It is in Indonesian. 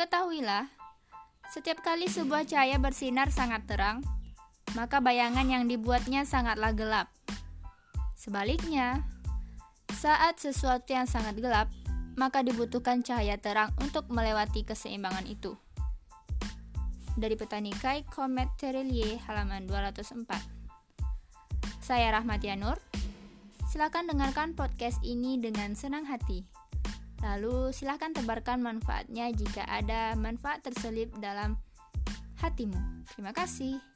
Ketahuilah, setiap kali sebuah cahaya bersinar sangat terang, maka bayangan yang dibuatnya sangatlah gelap. Sebaliknya, saat sesuatu yang sangat gelap, maka dibutuhkan cahaya terang untuk melewati keseimbangan itu. Dari Petanikai Comet Terelie halaman 204. Saya Rahmatianur. Silakan dengarkan podcast ini dengan senang hati. Lalu silakan tebarkan manfaatnya jika ada manfaat terselip dalam hatimu. Terima kasih.